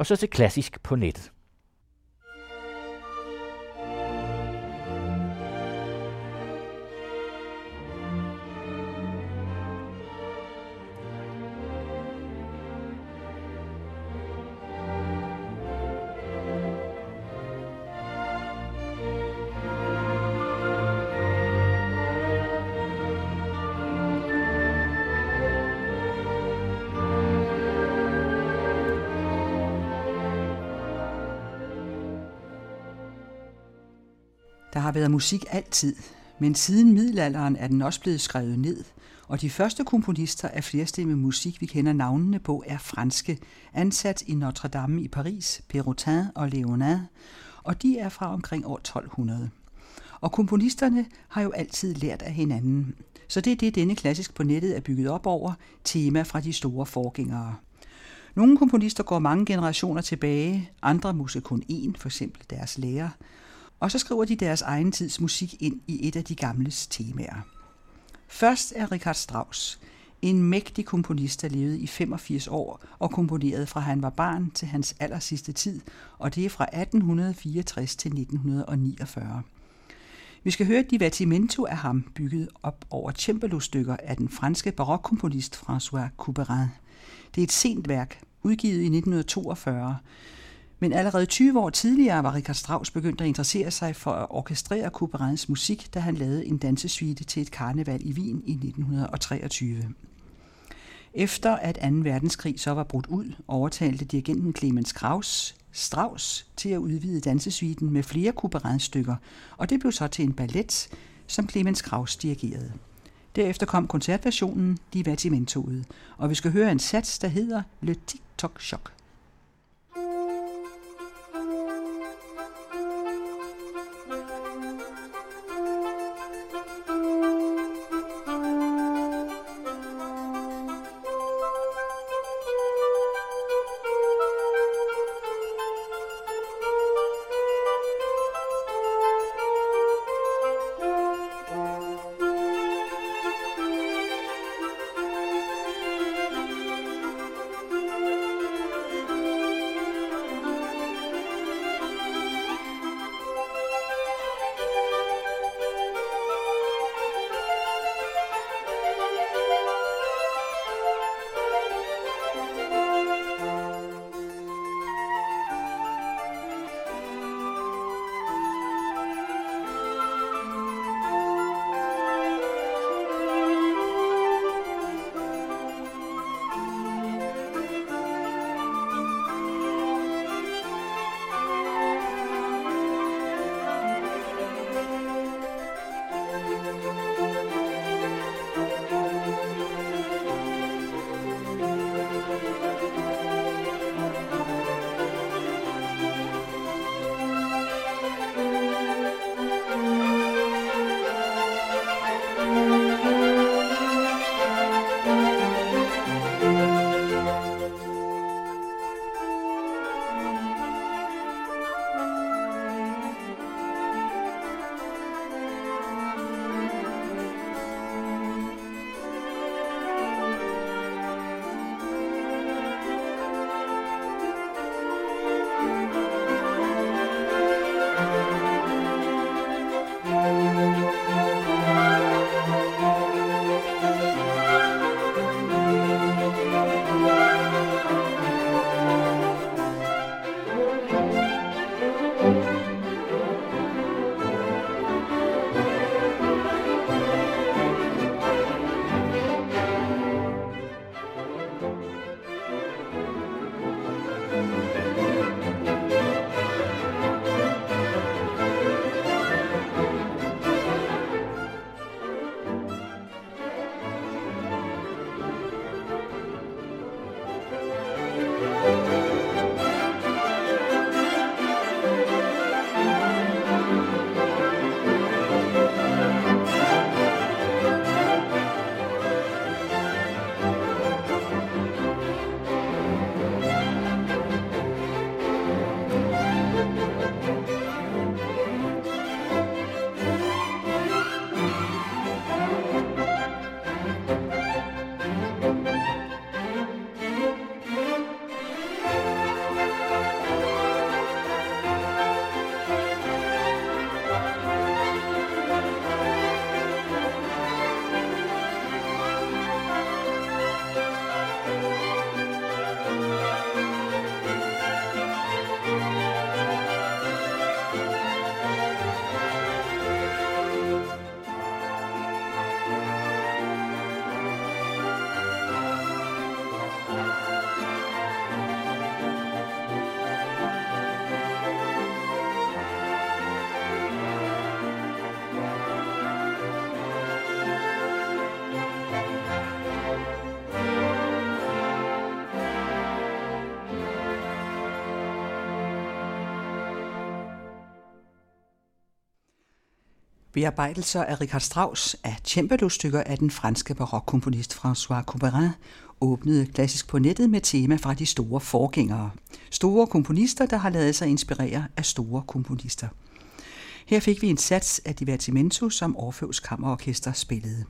og så til klassisk på nettet. Været musik altid, men siden middelalderen er den også blevet skrevet ned, og de første komponister af flerstemmig musik, vi kender navnene på, er franske, ansat i Notre Dame i Paris, Perrotin og Léonin, og de er fra omkring år 1200. Og komponisterne har jo altid lært af hinanden, så det er det, denne klassisk på nettet er bygget op over, tema fra de store forgængere. Nogle komponister går mange generationer tilbage, andre måske kun én, for eksempel deres lærer, og så skriver de deres egen tids musik ind i et af de gamles temaer. Først er Richard Strauss, en mægtig komponist, der levede i 85 år og komponerede fra han var barn til hans aller sidste tid, og det er fra 1864 til 1949. Vi skal høre Divertimento af ham, bygget op over cembalo-stykker af den franske barokkomponist François Couperin. Det er et sent værk, udgivet i 1942, men allerede 20 år tidligere var Richard Strauss begyndt at interessere sig for at orkestrere Couperins musik, da han lavede en dansesuite til et karneval i Wien i 1923. Efter at 2. verdenskrig så var brudt ud, overtalte dirigenten Clemens Krauss Strauss til at udvide dansesuiten med flere Couperins stykker, og det blev så til en ballet, som Clemens Krauss dirigerede. Derefter kom koncertversionen Divertimentoet, og vi skal høre en sats, der hedder Le Tic-Toc-Choc. Bearbejdelser af Richard Strauss af cembalo-stykker af den franske barokkomponist François Couperin åbnede klassisk på nettet med tema fra de store forgængere. Store komponister, der har lavet sig inspirere af store komponister. Her fik vi en sats af Divertimento, som Orfeus Kammerorkester spillede.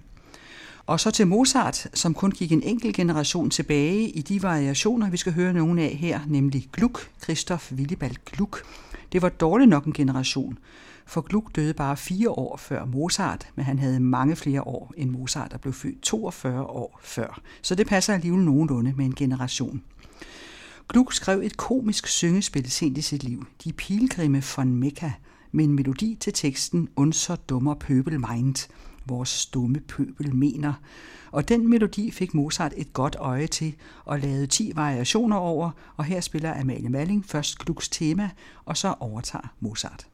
Og så til Mozart, som kun gik en enkelt generation tilbage i de variationer, vi skal høre nogle af her, nemlig Gluck, Christoph Willibald Gluck. Det var dårligt nok en generation, for Gluck døde bare fire år før Mozart, men han havde mange flere år end Mozart, der blev født 42 år før. Så det passer alligevel nogenlunde med en generation. Gluck skrev et komisk syngespil sent i sit liv, De Pilgrimme von Mekka, med en melodi til teksten Unser dummer pøbel meint, vores dumme pøbel mener. Og den melodi fik Mozart et godt øje til og lavede 10 variationer over, og her spiller Amalie Malling først Glucks tema, og så overtager Mozart.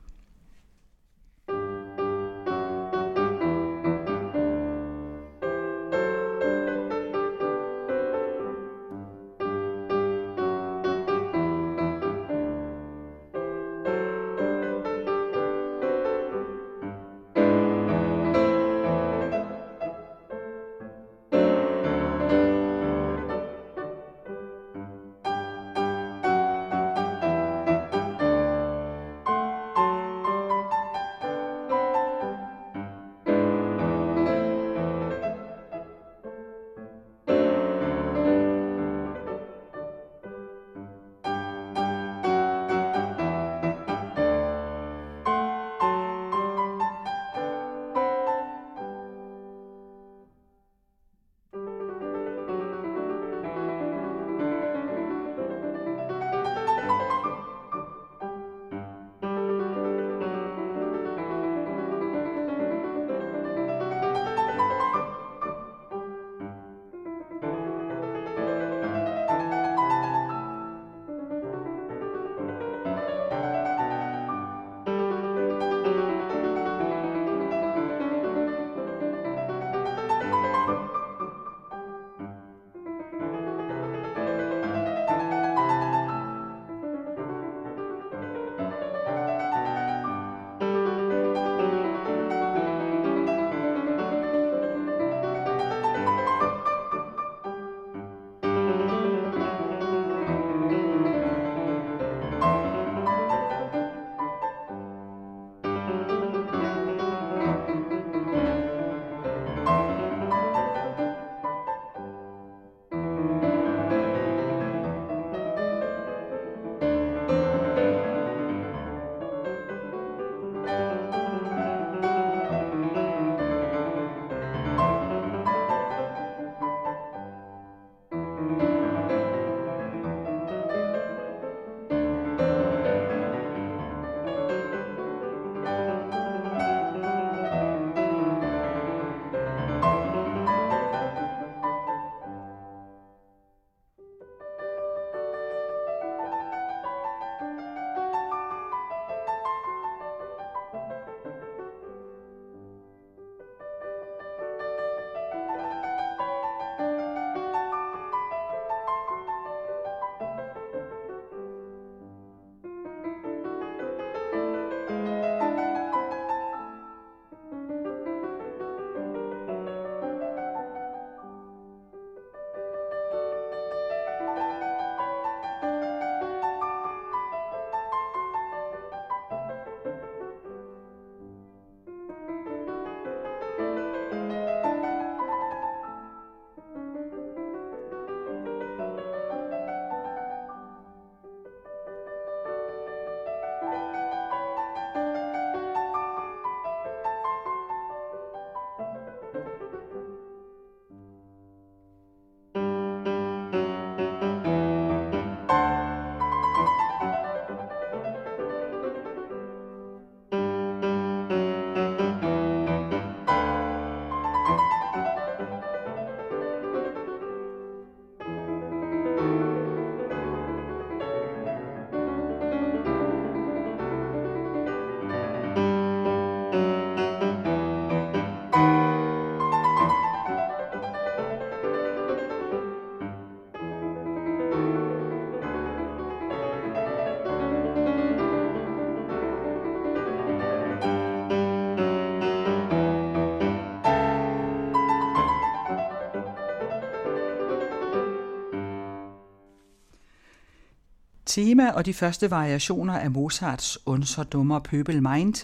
Tema og de første variationer af Mozarts Unser dummer Pøbel Mind,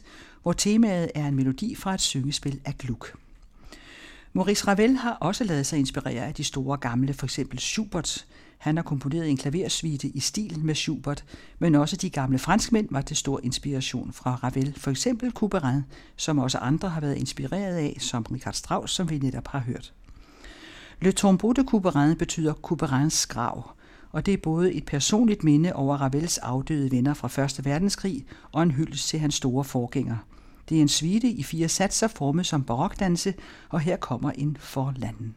hvor temaet er en melodi fra et syngespil af Gluck. Maurice Ravel har også lavet sig inspirere af de store gamle, for eksempel Schubert. Han har komponeret en klaversuite i stil med Schubert, men også de gamle franskmænd var til stor inspiration fra Ravel, for eksempel Couperin, som også andre har været inspireret af, som Richard Strauss, som vi netop har hørt. Le tombeau de Couperin betyder Couperins grav, og det er både et personligt minde over Ravels afdøde venner fra 1. verdenskrig og en hyldest til hans store forgænger. Det er en suite i fire satser formet som barokdanse, og her kommer en forlanden.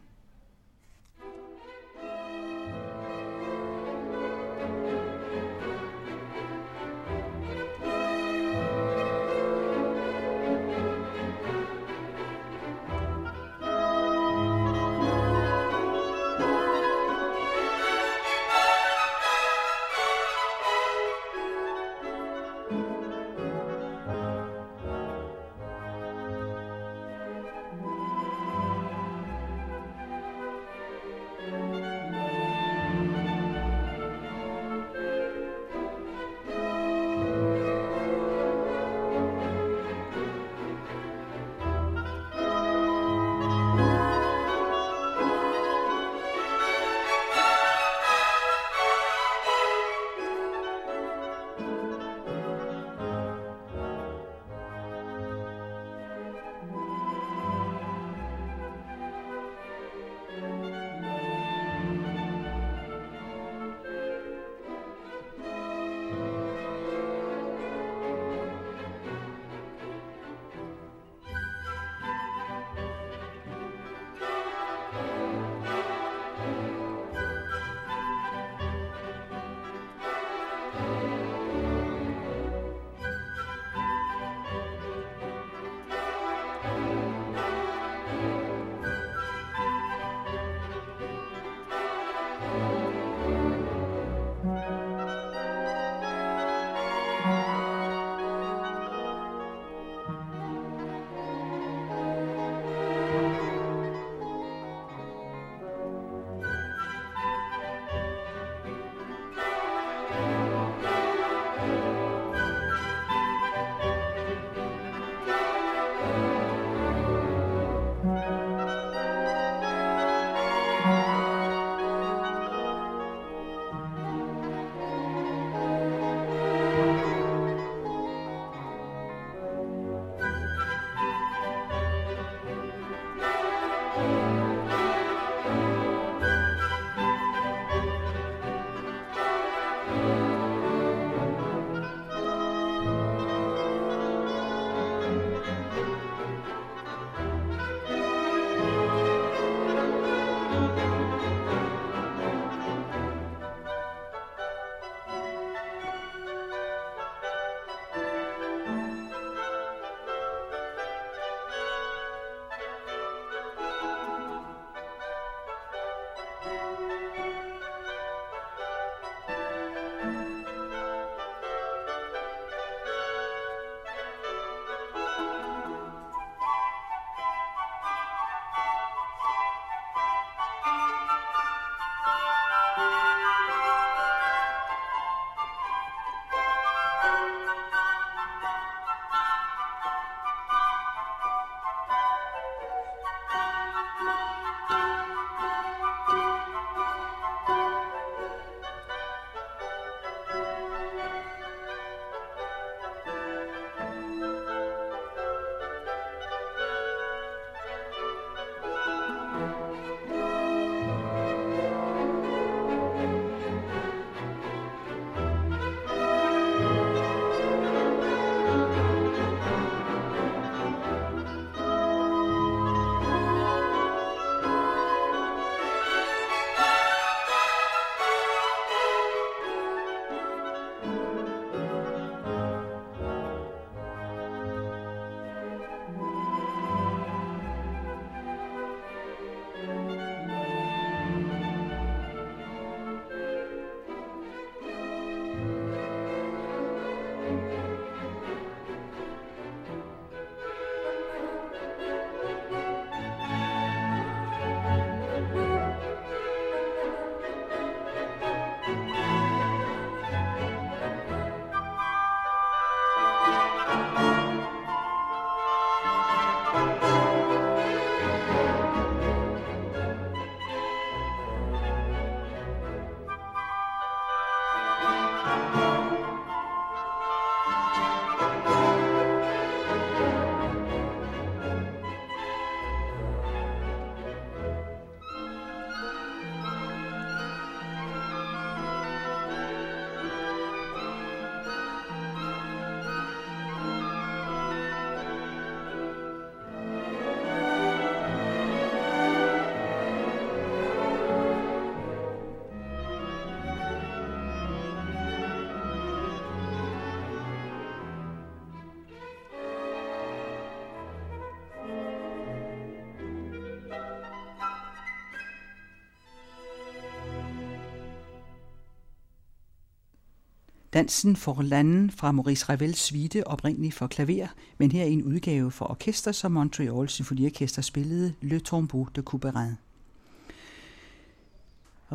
Dansen for landen fra Maurice Ravels suite oprindeligt for klaver, men her i en udgave for orkester, som Montreal Symfoniorkester spillede Le Tombeau de Couperin.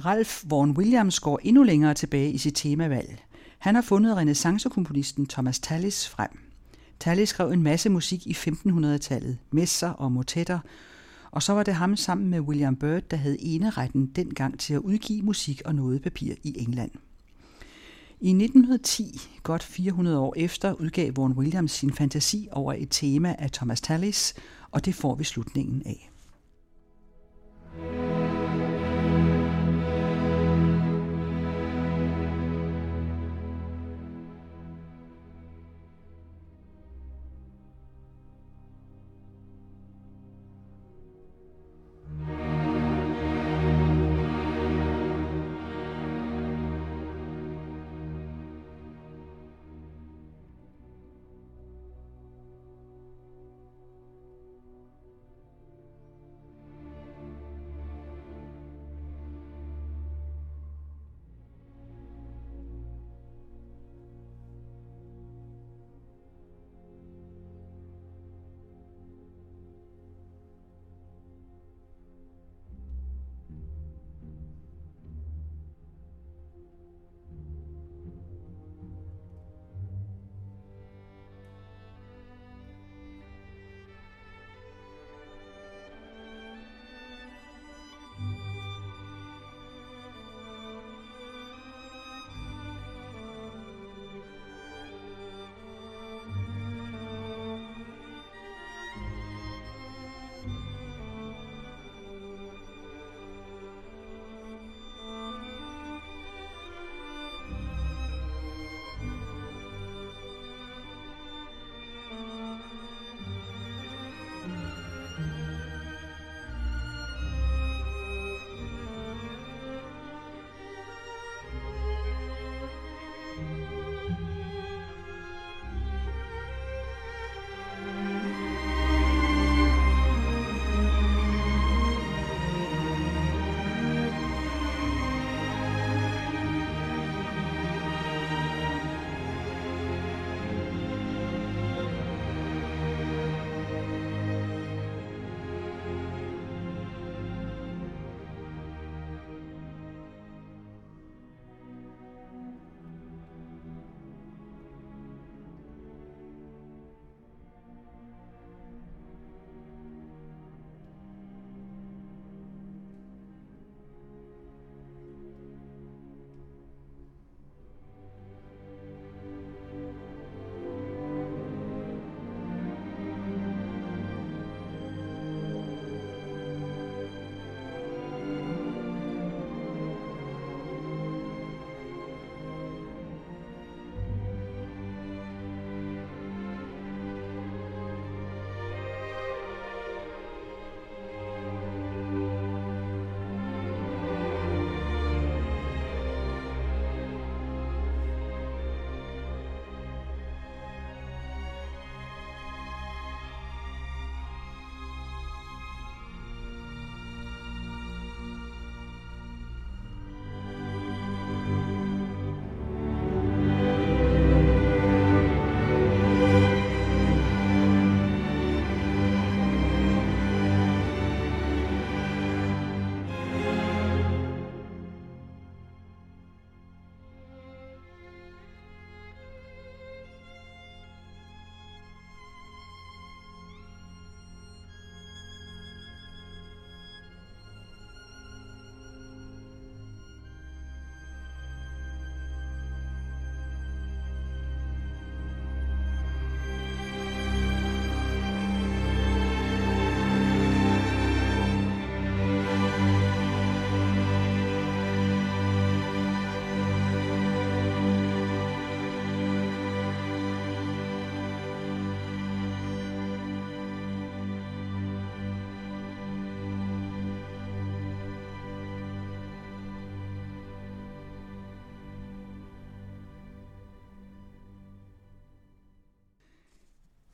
Ralph Vaughan Williams går endnu længere tilbage i sit temavalg. Han har fundet renaissancekomponisten Thomas Tallis frem. Tallis skrev en masse musik i 1500-tallet, messer og motetter, og så var det ham sammen med William Byrd, der havde eneretten dengang til at udgive musik og noget papir i England. I 1910, godt 400 år efter, udgav Vaughan Williams sin fantasi over et tema af Thomas Tallis, og det får vi slutningen af.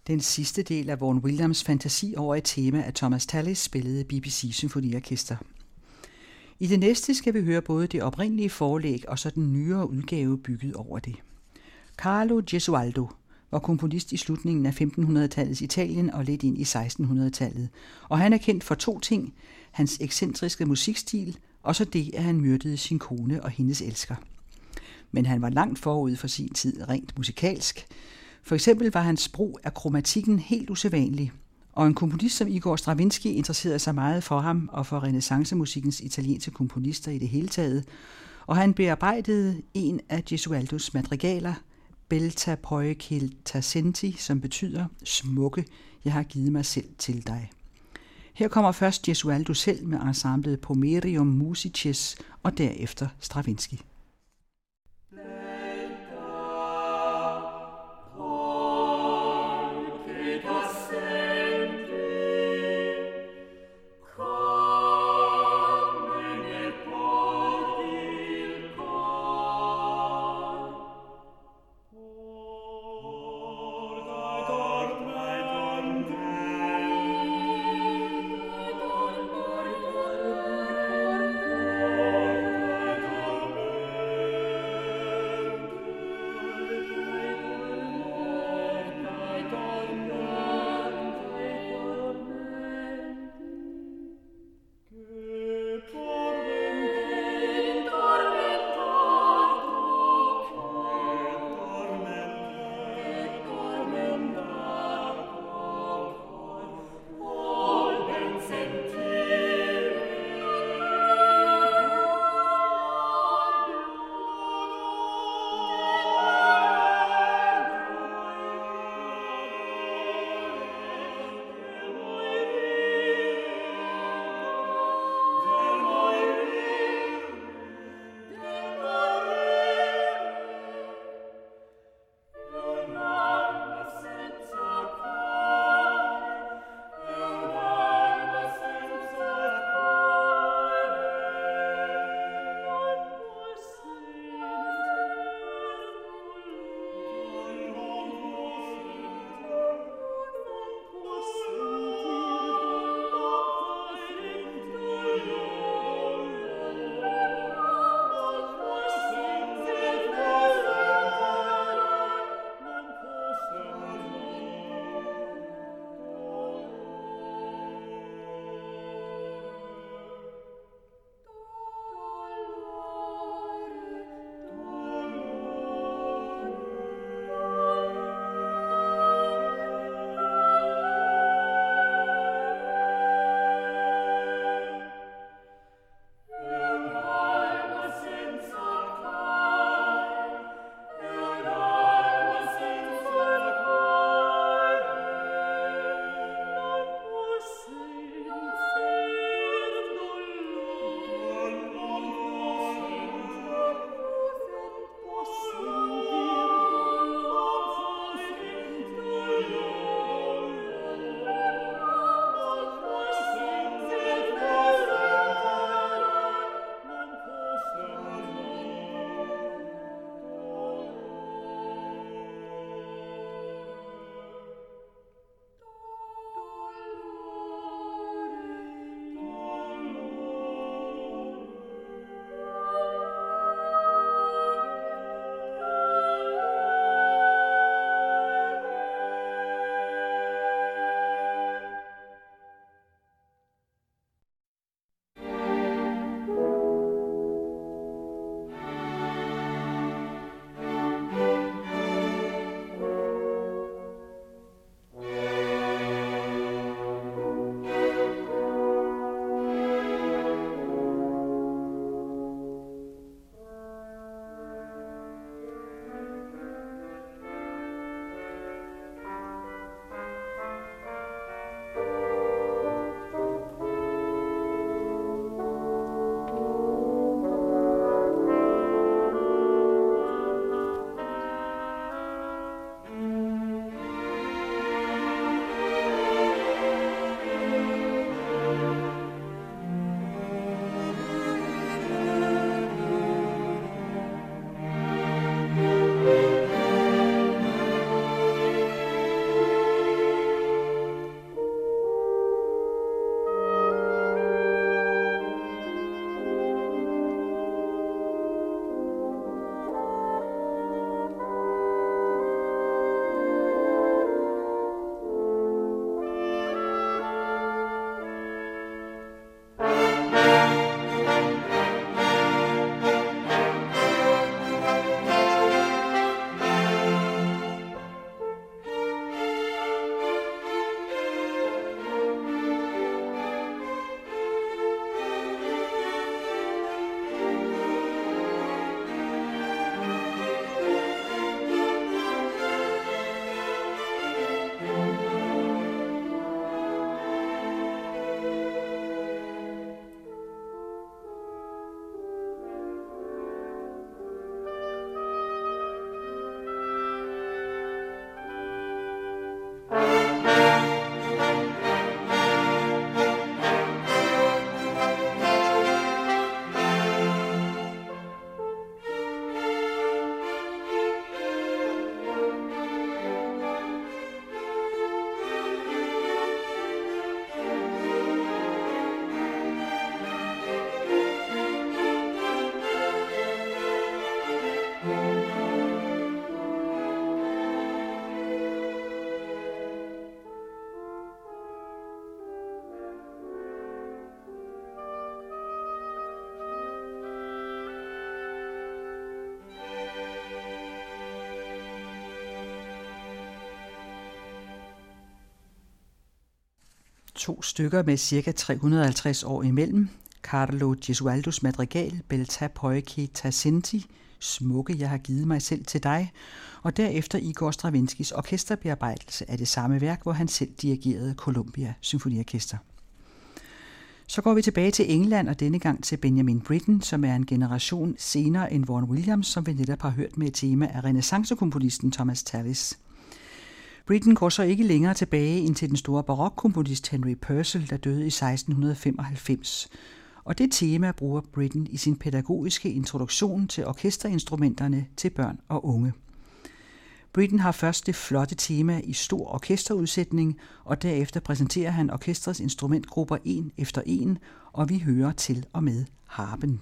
Den sidste del af Vaughan Williams fantasi over et tema af Thomas Tallis spillede BBC Symfoniorkester. I det næste skal vi høre både det oprindelige forlæg og så den nyere udgave bygget over det. Carlo Gesualdo var komponist i slutningen af 1500-tallets Italien og lidt ind i 1600-tallet, og han er kendt for to ting, hans ekscentriske musikstil og så det, at han myrdede sin kone og hendes elsker. Men han var langt forud for sin tid rent musikalsk. For eksempel var hans brug af kromatikken helt usædvanlig, og en komponist som Igor Stravinsky interesserede sig meget for ham og for renaissancemusikkens italienske komponister i det hele taget, og han bearbejdede en af Gesualdos madrigaler, Belta Poi Tacenti, som betyder smukke, jeg har givet mig selv til dig. Her kommer først Gesualdo selv med ensemblet Pomerium Musices og derefter Stravinsky. To stykker med ca. 350 år imellem. Carlo Gesualdos madrigal Belta Poichi Tassinti, Smukke, jeg har givet mig selv til dig, og derefter Igor Stravinskis orkesterbearbejdelse af det samme værk, hvor han selv dirigerede Columbia Symfoniorkester. Så går vi tilbage til England, og denne gang til Benjamin Britten, som er en generation senere end Vaughan Williams, som vi netop har hørt med et tema af renaissancekomponisten Thomas Tallis. Britten går så ikke længere tilbage end til den store barokkomponist Henry Purcell, der døde i 1695. Og det tema bruger Britten i sin pædagogiske introduktion til orkesterinstrumenterne til børn og unge. Britten har først det flotte tema i stor orkesterudsætning, og derefter præsenterer han orkestrets instrumentgrupper en efter en, og vi hører til og med harpen.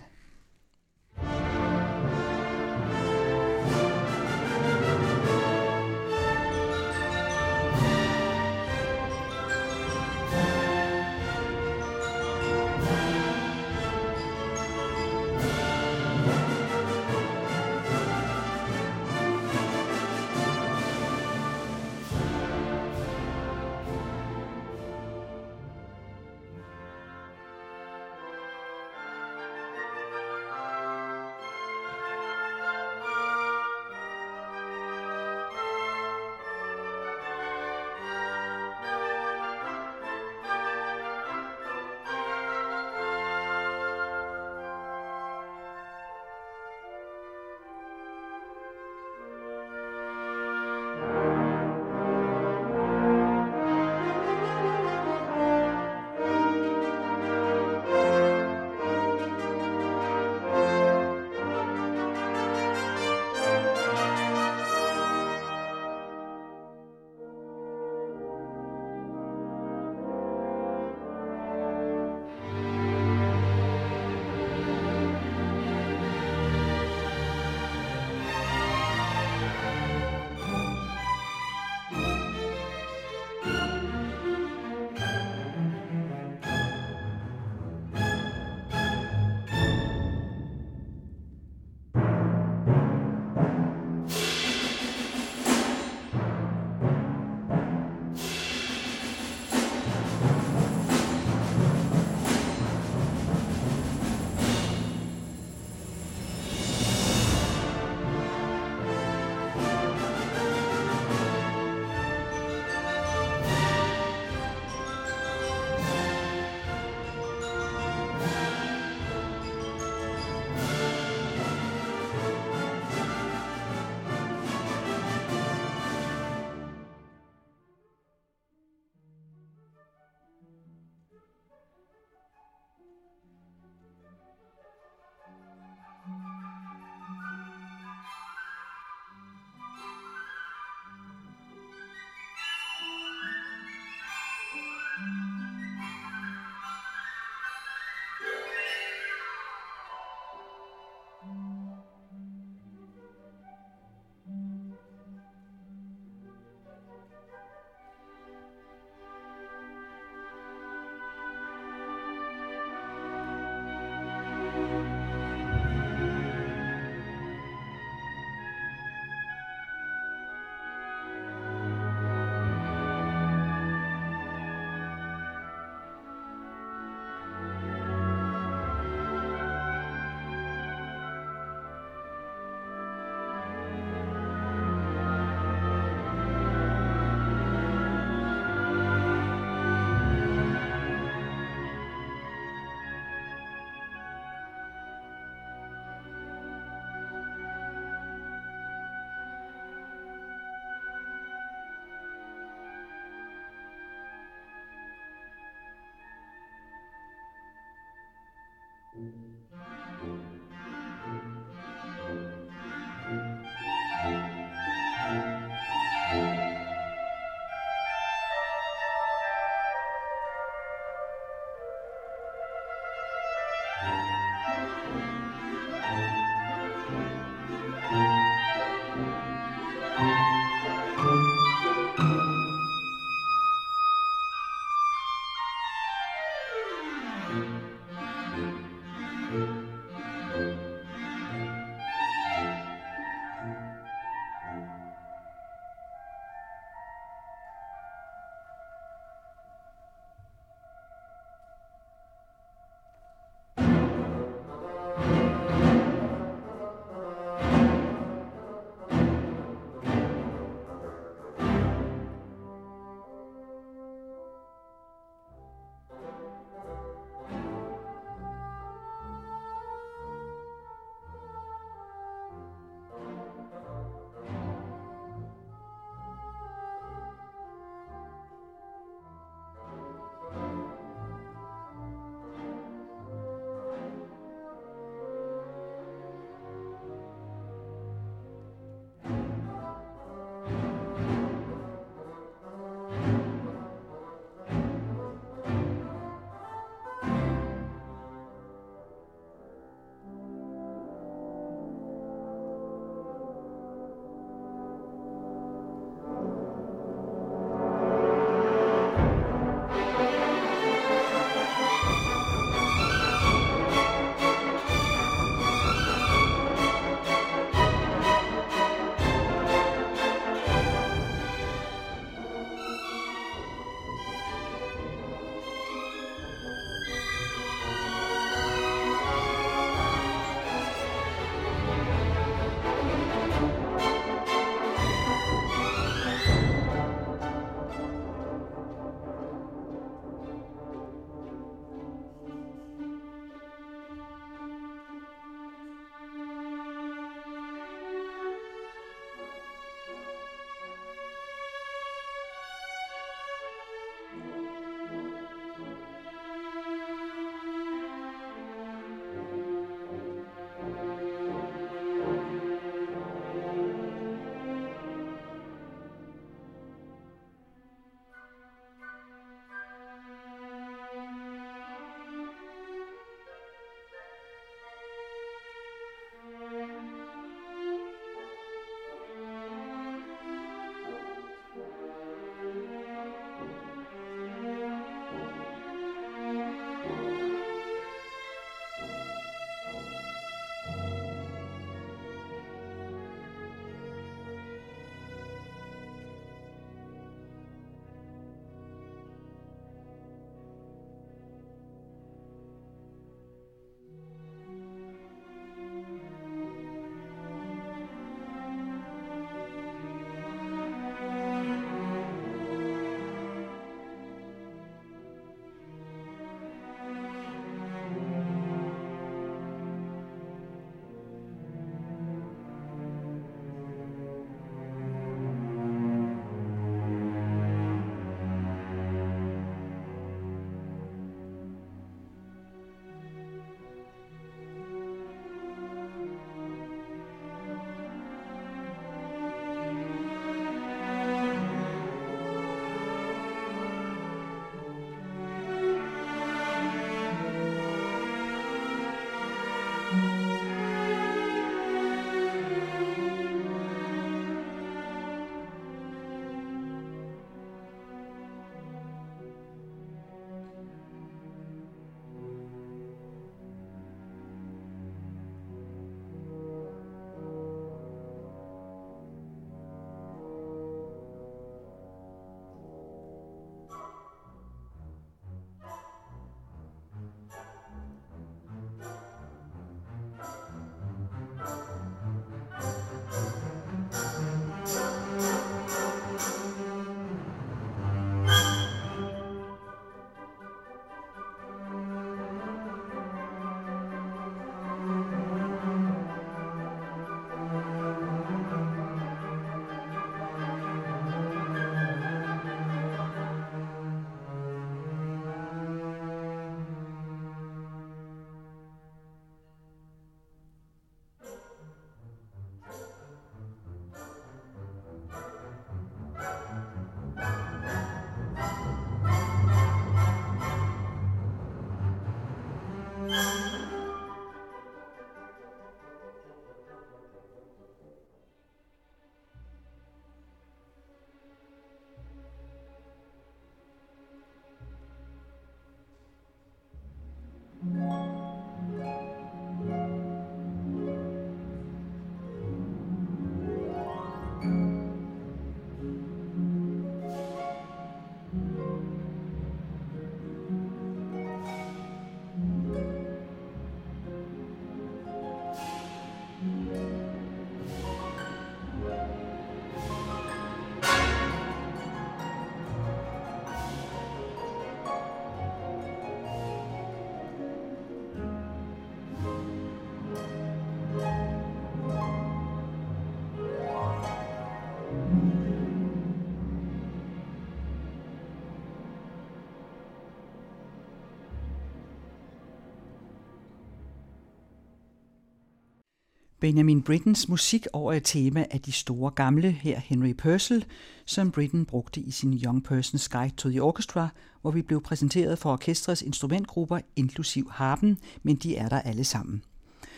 Benjamin Brittens musik over et tema af de store gamle, her Henry Purcell, som Britten brugte i sin Young Person's Guide to the Orchestra, hvor vi blev præsenteret for orkestrets instrumentgrupper, inklusiv harpen, men de er der alle sammen.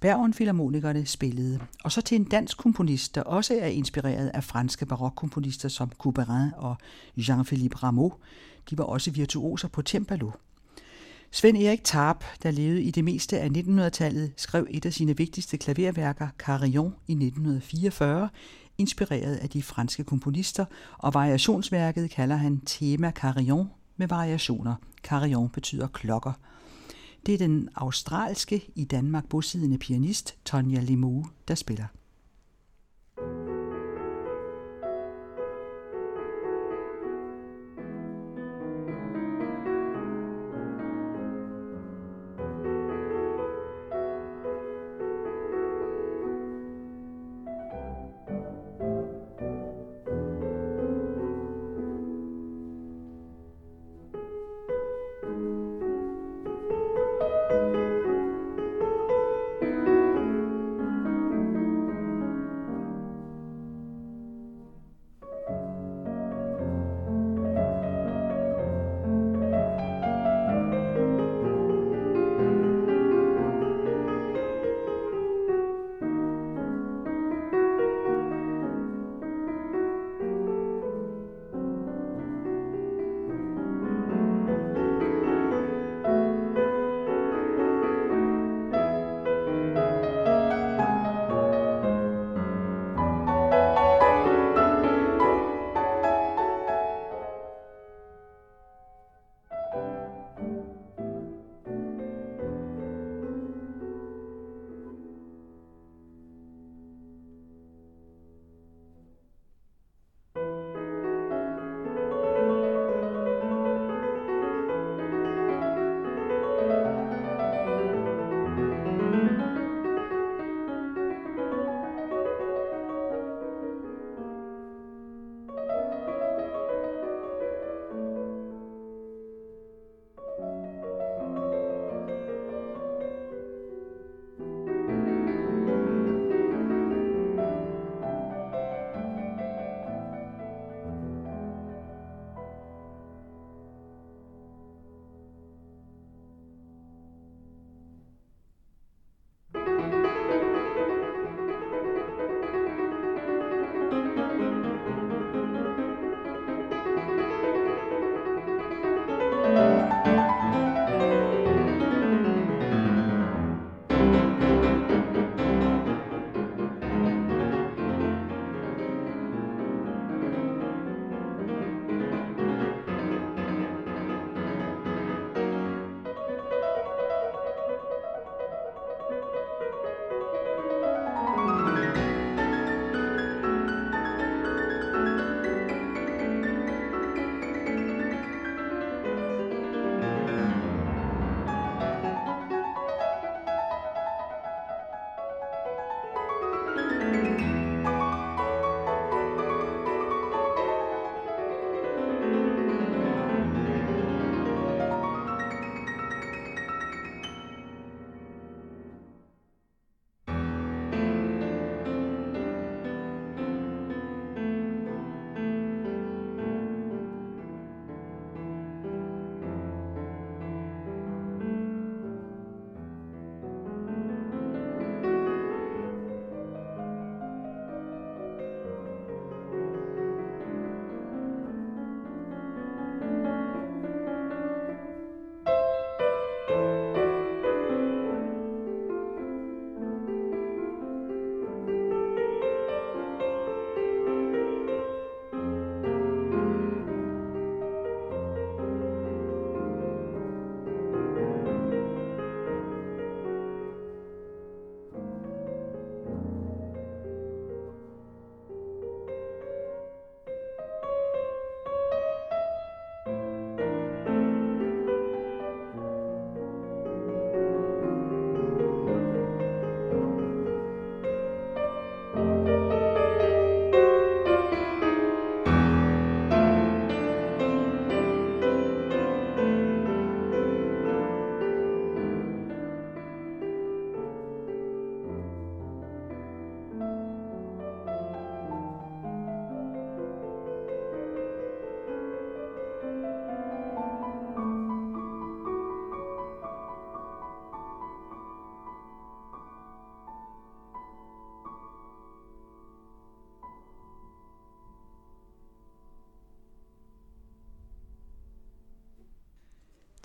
Bergen Philharmonikerne spillede, og så til en dansk komponist, der også er inspireret af franske barokkomponister som Couperin og Jean-Philippe Rameau. De var også virtuoser på cembalo. Svend Erik Tarp, der levede i det meste af 1900-tallet, skrev et af sine vigtigste klaverværker, Carillon, i 1944, inspireret af de franske komponister, og variationsværket kalder han Tema Carillon med variationer. Carillon betyder klokker. Det er den australske i Danmark bosiddende pianist Tonja Limoux, der spiller.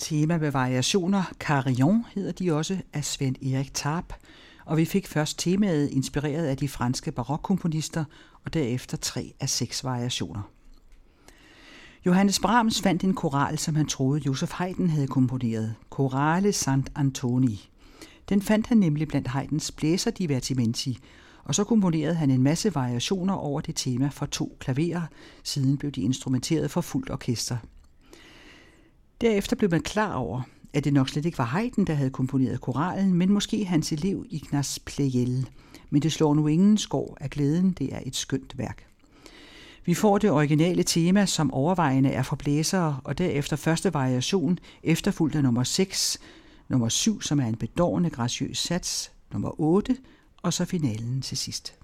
Tema med variationer. Carillon hedder de også af Svend Erik Tarp. Og vi fik først temaet inspireret af de franske barokkomponister, og derefter tre af seks variationer. Johannes Brahms fandt en koral, som han troede Josef Haydn havde komponeret. Corale Sant Antoni. Den fandt han nemlig blandt Haydns blæserdivertimenti, og så komponerede han en masse variationer over det tema for to klaverer, siden blev de instrumenteret for fuldt orkester. Derefter blev man klar over, at det nok slet ikke var Haydn, der havde komponeret koralen, men måske hans elev Ignaz Pleyel. Men det slår nu ingen skår af glæden, det er et skønt værk. Vi får det originale tema, som overvejende er for blæsere, og derefter første variation, efterfulgt af nummer 6, nummer 7, som er en bedårende graciøs sats, nummer 8, og så finalen til sidst.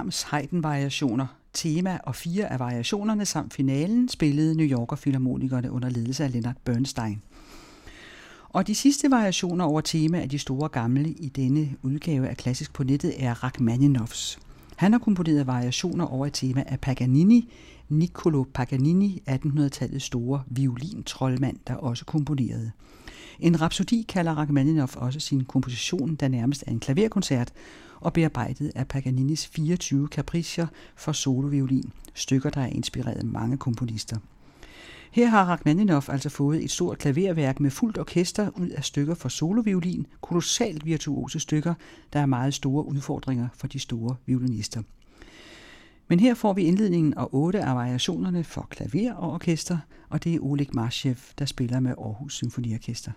Brahms Haydn-variationer, tema og fire af variationerne samt finalen spillede New Yorker Philharmonikerne under ledelse af Leonard Bernstein. Og de sidste variationer over tema af de store gamle i denne udgave af Klassisk på nettet er Rachmaninoffs. Han har komponeret variationer over et tema af Paganini, Niccolo Paganini, 1800-tallets store violintrollmand, der også komponerede. En rhapsodi kalder Rachmaninoff også sin komposition, der nærmest er en klaverkoncert, og bearbejdet af Paganinis 24 capriccier for soloviolin, stykker der er inspireret mange komponister. Her har Rachmaninoff altså fået et stort klaverværk med fuldt orkester ud af stykker for soloviolin, kolossalt virtuose stykker, der er meget store udfordringer for de store violinister. Men her får vi indledningen og otte af variationerne for klaver og orkester, og det er Oleg Marshev, der spiller med Aarhus Symfoniorkester.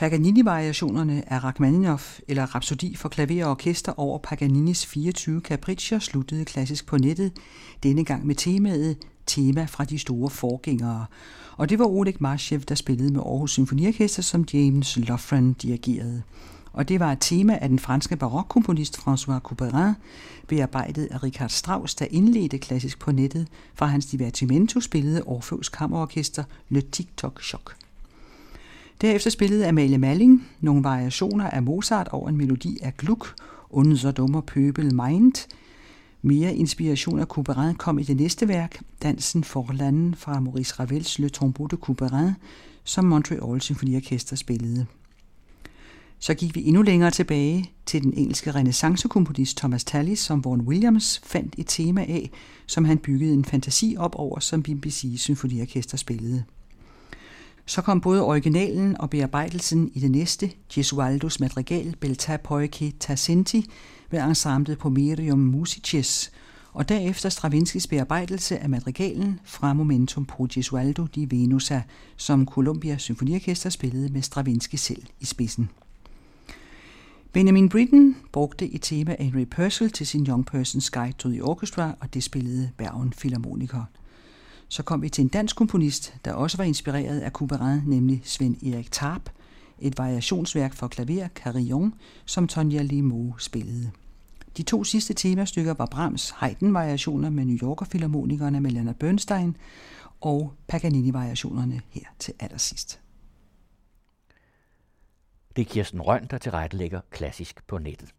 Paganini-variationerne af Rachmaninoff eller Rhapsodi for klaver og orkester over Paganinis 24 capriccier sluttede klassisk på nettet, denne gang med temaet tema fra de store forgængere. Og det var Oleg Marshev, der spillede med Aarhus Symfoniorkester, som James Lofren dirigerede. Og det var et tema af den franske barokkomponist François Couperin, bearbejdet af Richard Strauss, der indledte klassisk på nettet fra hans divertimento spillede Orfeus Kammerorkester Le Tic-Toc Choc. Derefter spillede Amalie Malling nogle variationer af Mozart over en melodi af Gluck, Unser dummer pøbel meint. Mere inspiration af Couperin kom i det næste værk, Dansen for landen fra Maurice Ravels Le Tombeau de Couperin, som Montreal Symfoniorkester spillede. Så gik vi endnu længere tilbage til den engelske renaissancekomponist Thomas Tallis, som Vaughan Williams fandt et tema af, som han byggede en fantasi op over, som BBC Symfoniorkester spillede. Så kom både originalen og bearbejdelsen i det næste, Gesualdos madrigal Belta Poike Tassinti, ved ensemblet Pomerium Musicis, og derefter Stravinskis bearbejdelse af madrigalen fra Momentum pro Gesualdo di Venusa, som Columbia Symfoniorkester spillede med Stravinsky selv i spidsen. Benjamin Britten brugte et tema af Henry Purcell til sin Young Person's Guide to the Orchestra, og det spillede Bergen Philharmoniker. Så kom vi til en dansk komponist, der også var inspireret af Couperin, nemlig Svend Erik Tarp, et variationsværk for klaver, Carillon, som Tonja Limo spillede. De to sidste temastykker var Brahms Haydn-variationer med New Yorker-filharmonikerne med Leonard Bernstein og Paganini-variationerne her til allersidst. Det er Kirsten Røn, der tilrettelægger klassisk på nettet.